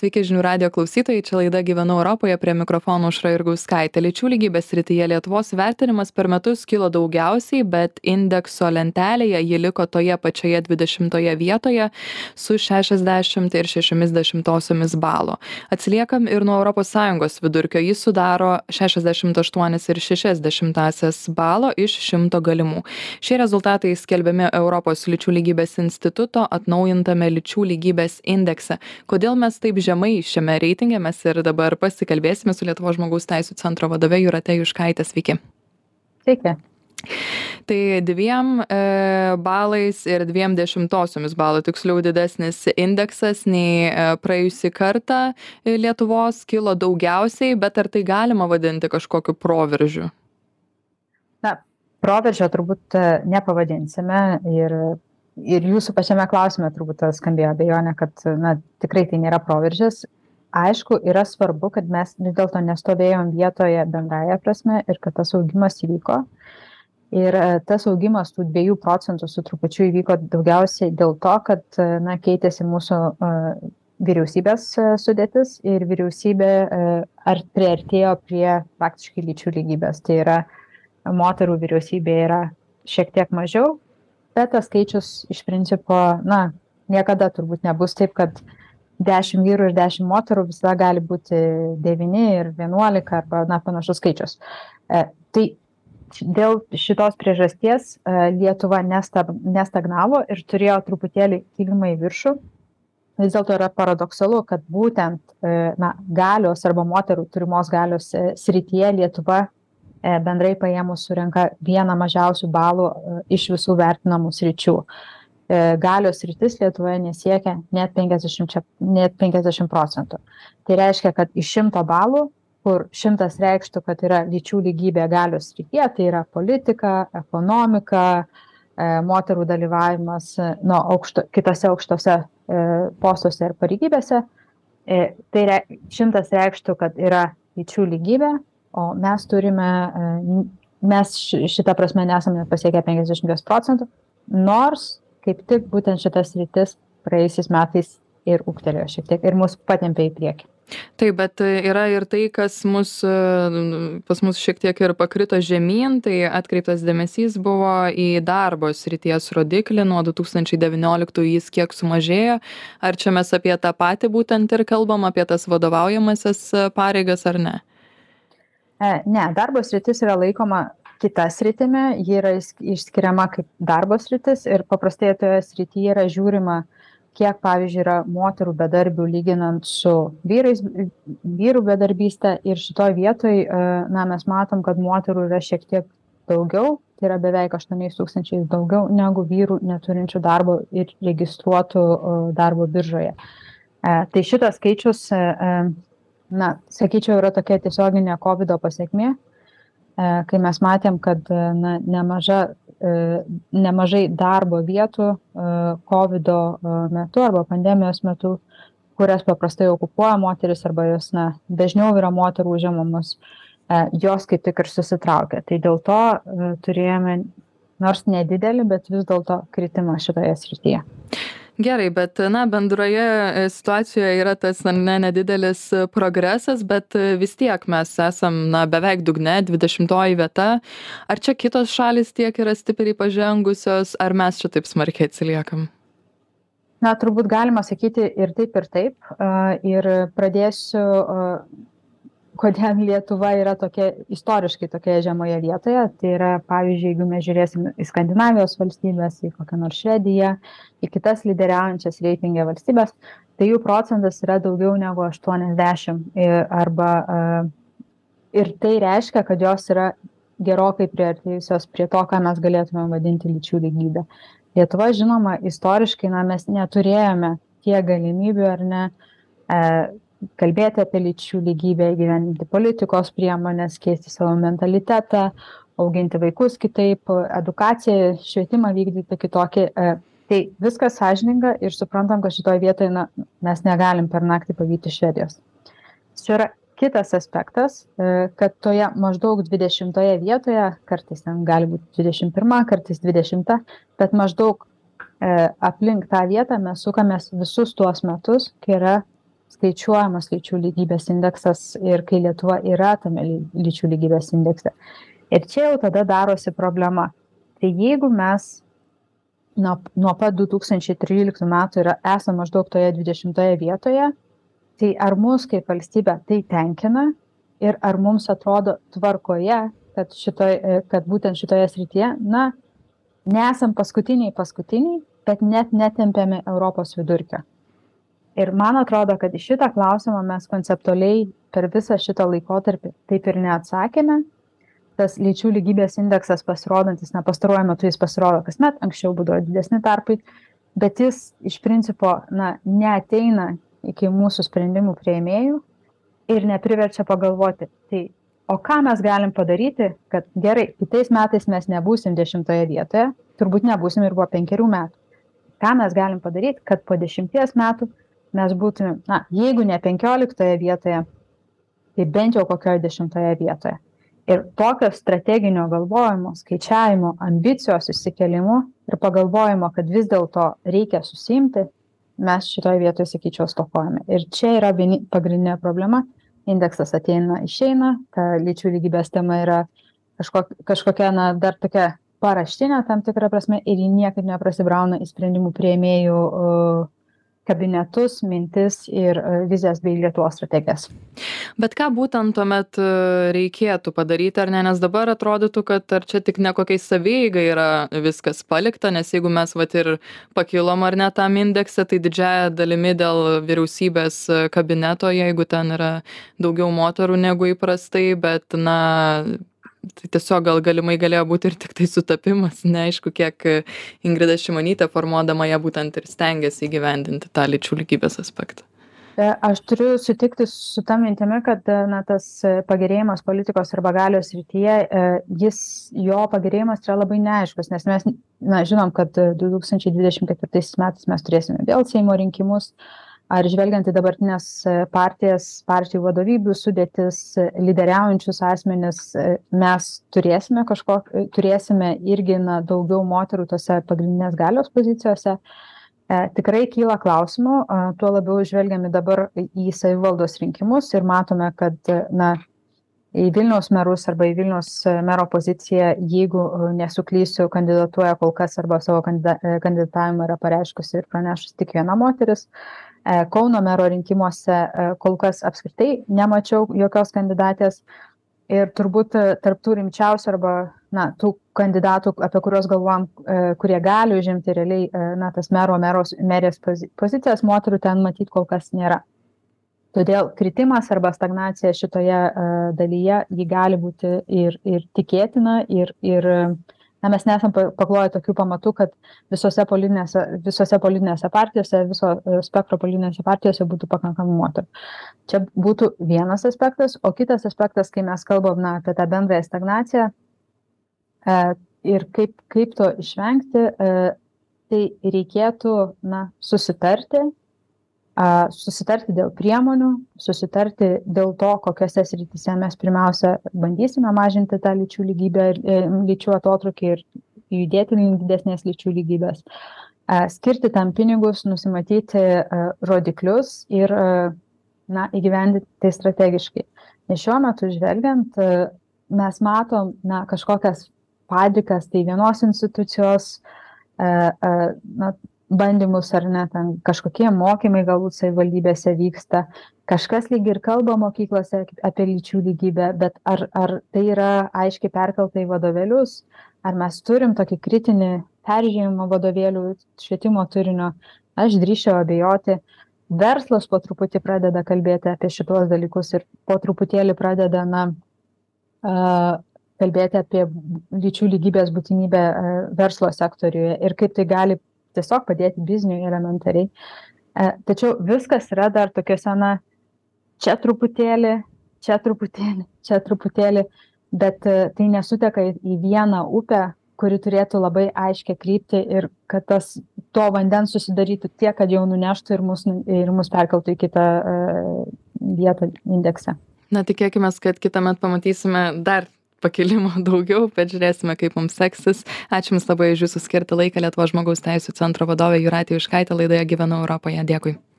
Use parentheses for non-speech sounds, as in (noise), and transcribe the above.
sveiki žinių radijo klausytojai. Čia laida gyvenu europoje prie mikrofono aušra jurgauskaitė. Lyčių lygybės srityje lietuvos vertinimas per metus kilo daugiausiai bet indekso lentelėje ji liko toje pačioje dvidešimtoje vietoje su šešiasdešimt ir šešiomis dešimtosiomis balo. Atsiliekam ir nuo europos sąjungos vidurkio. Jis sudaro šešiasdešimt aštuonis ir šešias dešimtąsias balo iš šimto galimų. Šie rezultatai skelbiami europos lyčių lygybės instituto atnaujintame lyčių lygybės indekse. Kodėl mes taip žemai šiame reitinge. Mes ir dabar pasikalbėsime su lietuvos žmogaus teisių centro vadove jūrate juškaite. Sveiki. Sveiki. tai dviem e, balais ir dviem dešimtosiomis balo tiksliau didesnis indeksas nei e, praėjusį kartą lietuvos kilo daugiausiai bet ar tai galima vadinti kažkokiu proveržiu? Na, proveržio turbūt e, nepavadinsime ir ir jūsų pačiame klausime turbūt skambėjo abejonė, kad na, tikrai tai nėra proveržis. Aišku, yra svarbu, kad mes vis dėlto nestovėjom vietoje bendraja prasme ir kad tas augimas įvyko. Ir e, tas augimas tų 2 procentų su trupučiu įvyko daugiausiai dėl to, kad na, keitėsi mūsų uh, vyriausybės sudėtis ir vyriausybė ar priartėjo prie praktiškai lyčių lygybės. Tai yra moterų vyriausybė yra šiek tiek mažiau, bet tas skaičius iš principo, na, niekada turbūt nebus taip, kad 10 vyrų ir 10 moterų visada gali būti 9 ir 11 arba, na, panašus skaičius. E, tai dėl šitos priežasties e, Lietuva nestagnavo ir turėjo truputėlį kilimą į viršų. Vis dėlto yra paradoksalu, kad būtent e, na, galios arba moterų turimos galios e, srityje Lietuva bendrai paėmus surenka vieną mažiausių balų e, iš visų vertinamų sričių. E, galios rytis Lietuvoje nesiekia net 50, net 50 procentų. Tai reiškia, kad iš 100 balų, kur 100 reikštų, kad yra lyčių lygybė galios rytyje, tai yra politika, ekonomika, moterų dalyvavimas nu, aukšto, kitose aukštose postuose ir pareigybėse, tai re, 100 reikštų, kad yra lyčių lygybė, o mes turime, e, mes šitą prasme nesame pasiekę 50 procentų, nors kaip tik būtent šitas rytis praėjusiais metais ir ūktelėjo šiek tiek ir mus patempė į priekį. Taip, bet yra ir tai, kas mus, e, pas mus šiek tiek ir pakrito žemyn, tai atkreiptas dėmesys buvo į darbo srities rodiklį, nuo 2019 jis kiek sumažėjo. Ar čia mes apie tą patį būtent ir kalbam, apie tas vadovaujamasias pareigas ar ne? E, ne, darbo sritis yra laikoma kita sritimi, ji yra išskiriama kaip darbo sritis ir paprastai toje srityje yra žiūrima, kiek, pavyzdžiui, yra moterų bedarbių lyginant su vyrais, vyrų bedarbystė ir šitoje vietoje, na, mes matom, kad moterų yra šiek tiek daugiau, tai yra beveik 8 tūkstančiais daugiau negu vyrų neturinčių darbo ir registruotų darbo biržoje. E, tai šitas skaičius e, na sakyčiau yra tokia tiesioginė kovido pasekmė, e, kai mes matėm, kad e, na, nemaža, e, nemažai darbo vietų kovido metu arba pandemijos metu, kurias paprastai okupuoja moteris arba jos na, dažniau yra moterų užimamos, jos kaip tik ir susitraukia. Tai dėl to turėjome nors nedidelį, bet vis dėlto kritimą šitoje srityje gerai bet na bendroje e, situacijoje yra tas ar ne nedidelis e, progresas bet e, vis tiek mes esam na beveik dugne dvidešimtoji vieta. Ar čia kitos šalys tiek yra stipriai pažengusios ar mes čia taip smarkiai atsiliekam? Na turbūt galima sakyti ir taip ir taip. Ir pradėsiu kodėl Lietuva yra tokia istoriškai tokioje žemoje vietoje. Tai yra, pavyzdžiui, jeigu mes žiūrėsim į Skandinavijos valstybės, į kokią nors Švediją, į kitas lyderiaujančias reitingė valstybės, tai jų procentas yra daugiau negu 80. Arba, ir tai reiškia, kad jos yra gerokai priartėjusios prie to, ką mes galėtume vadinti lyčių lygybę. Lietuva, žinoma, istoriškai na, mes neturėjome tiek galimybių ar ne kalbėti apie lyčių lygybę, įgyvendinti politikos priemonės, keisti savo mentalitetą, auginti vaikus kitaip, edukaciją, švietimą vykdyti kitokį. E, tai viskas sąžininga ir suprantam, kad šitoje vietoje na, mes negalim per naktį pavyti Švedijos. Čia yra kitas aspektas, e, kad toje maždaug 20 vietoje, kartais ten gali būti 21, kartais 20, bet maždaug e, aplink tą vietą mes sukamės visus tuos metus, kai yra skaičiuojamas lyčių lygybės indeksas ir kai Lietuva yra tame lyčių lygybės indekse. Ir čia jau tada darosi problema. Tai jeigu mes nuo, nuo pat 2013 metų yra, esame maždaug toje 20 vietoje, tai ar mus kaip valstybė tai tenkina ir ar mums atrodo tvarkoje, kad, šitoj, kad būtent šitoje srityje, na, nesam paskutiniai paskutiniai, bet net netempėme Europos vidurkio. Ir man atrodo, kad į šitą klausimą mes konceptualiai per visą šitą laikotarpį taip ir neatsakėme. Tas lyčių lygybės indeksas pasirodantis, na, pastaruoju metu jis pasirodo kasmet, anksčiau būdavo didesni tarpai, bet jis iš principo, na, neateina iki mūsų sprendimų prieimėjų ir nepriverčia pagalvoti, tai o ką mes galim padaryti, kad gerai, kitais metais mes nebūsim dešimtoje vietoje, turbūt nebūsim ir po penkerių metų. Ką mes galim padaryti, kad po dešimties metų mes būtumėm, na, jeigu ne penkioliktoje vietoje, tai bent jau kokioje dešimtoje vietoje. Ir tokio strateginio galvojimo, skaičiavimo, ambicijos išsikelimo ir pagalvojimo, kad vis dėlto reikia susimti, mes šitoje vietoje, sakyčiau, stokojame. Ir čia yra vieni, pagrindinė problema. Indeksas ateina, išeina, ta lyčių lygybės tema yra kažkok, kažkokia, na, dar tokia paraštinė tam tikrą prasme ir ji niekaip neprasibrauna į sprendimų prieimėjų uh, kabinetus, mintis ir e, vizijas bei Lietuvos strategijas. Bet ką būtent tuomet e, reikėtų padaryti, ar ne, nes dabar atrodytų, kad ar čia tik ne kokiai savygai yra viskas palikta, nes jeigu mes vat ir pakilom ar ne tam indeksą, tai didžiaja dalimi dėl vyriausybės kabineto, jeigu ten yra daugiau moterų negu įprastai, bet na tai tiesiog gal galimai galėjo būti ir tiktai sutapimas. Neaišku kiek ingrida šimonytė formuodama ją būtent ir stengėsi įgyvendinti tą lyčių lygybės aspektą. E, Aš turiu sutikti su tą mintimi, kad na, tas pagerėjimas politikos arba galios rytyje, e, jis, jo pagerėjimas yra labai neaiškus, nes mes na, žinom, kad 2024 metais mes turėsime vėl Seimo rinkimus, uh, ar žvelgiant į dabartines e, partijas partijų vadovybių sudėtis e, lyderiaujančius asmenis e, mes turėsime kažko turėsime irgi na daugiau moterų tose pagrindinės galios pozicijose. Tikrai kyla klausimų tuo labiau žvelgiame dabar į savivaldos rinkimus ir matome kad na į vilniaus merus arba į vilniaus mero poziciją jeigu nesuklysiu kandidatuoja kol kas arba savo kandida kandidatavimą yra pareiškusi ir pranešusi tik viena moteris Kauno mero rinkimuose e, kol kas apskritai nemačiau jokios kandidatės. Ir turbūt e, tarptų rimčiausių arba, na, tų kandidatų, apie kuriuos galvom, kurie gali užimti realiai, na, tas mero, meros, merės pozicijas, moterų ten matyti kol kas nėra. Todėl kritimas arba stagnacija šitoje dalyje, ji gali būti ir, ir tikėtina, ir, ir uh, na mes nesam pakloję tokių pamatų kad visose politinėse visose politinėse partijose viso e, spektro politinėse partijose būtų pakankamai moterų. Čia būtų vienas aspektas o kitas aspektas kai mes kalbam na apie tą bendrąją stagnaciją e, ir kaip kaip to išvengti e, tai reikėtų na susitarti susitarti dėl priemonių, susitarti dėl to, kokiuose srityse mes pirmiausia bandysime mažinti tą lyčių lygybę ir e, lyčių atotrukį ir judėti link didesnės lyčių lygybės. Skirti tam pinigus, nusimatyti rodiklius ir na, įgyvendinti tai strategiškai. Nes šiuo metu žvelgiant, mes matom na, kažkokias padrikas, tai vienos institucijos, na, bandymus ar ne ten kažkokie mokymai galbūt savivaldybėse vyksta. Kažkas lyg ir kalba mokyklose apie lyčių lygybę bet ar ar tai yra aiškiai perkelta į vadovėlius? Ar mes turim tokį kritinį peržiūrėjimą vadovėlių švietimo turinio? Aš drįsčiau abejoti. Verslas po truputį pradeda kalbėti apie šituos dalykus ir po truputėlį pradeda na kalbėti apie lyčių lygybės būtinybę verslo sektoriuje ir kaip tai gali tiesiog padėti bizniui elementariai. E, tačiau viskas yra dar tokiuose, na, čia truputėlį, čia truputėlį, čia truputėlį, bet e, tai nesuteka į vieną upę, kuri turėtų labai aiškę kryptį ir kad tas to vandens susidarytų tiek, kad jau nuneštų ir mus, ir mus perkeltų į kitą uh, vietą indekse. Na, tikėkime, kad kitą metą pamatysime dar pakilimo (laughs) daugiau bet žiūrėsime kaip mums seksis. Ačiū jums labai už jūsų skirtą laiką lietuvos žmogaus teisių centro vadovė jūratė juškaitė. Laidoje gyvenu europoje. Dėkui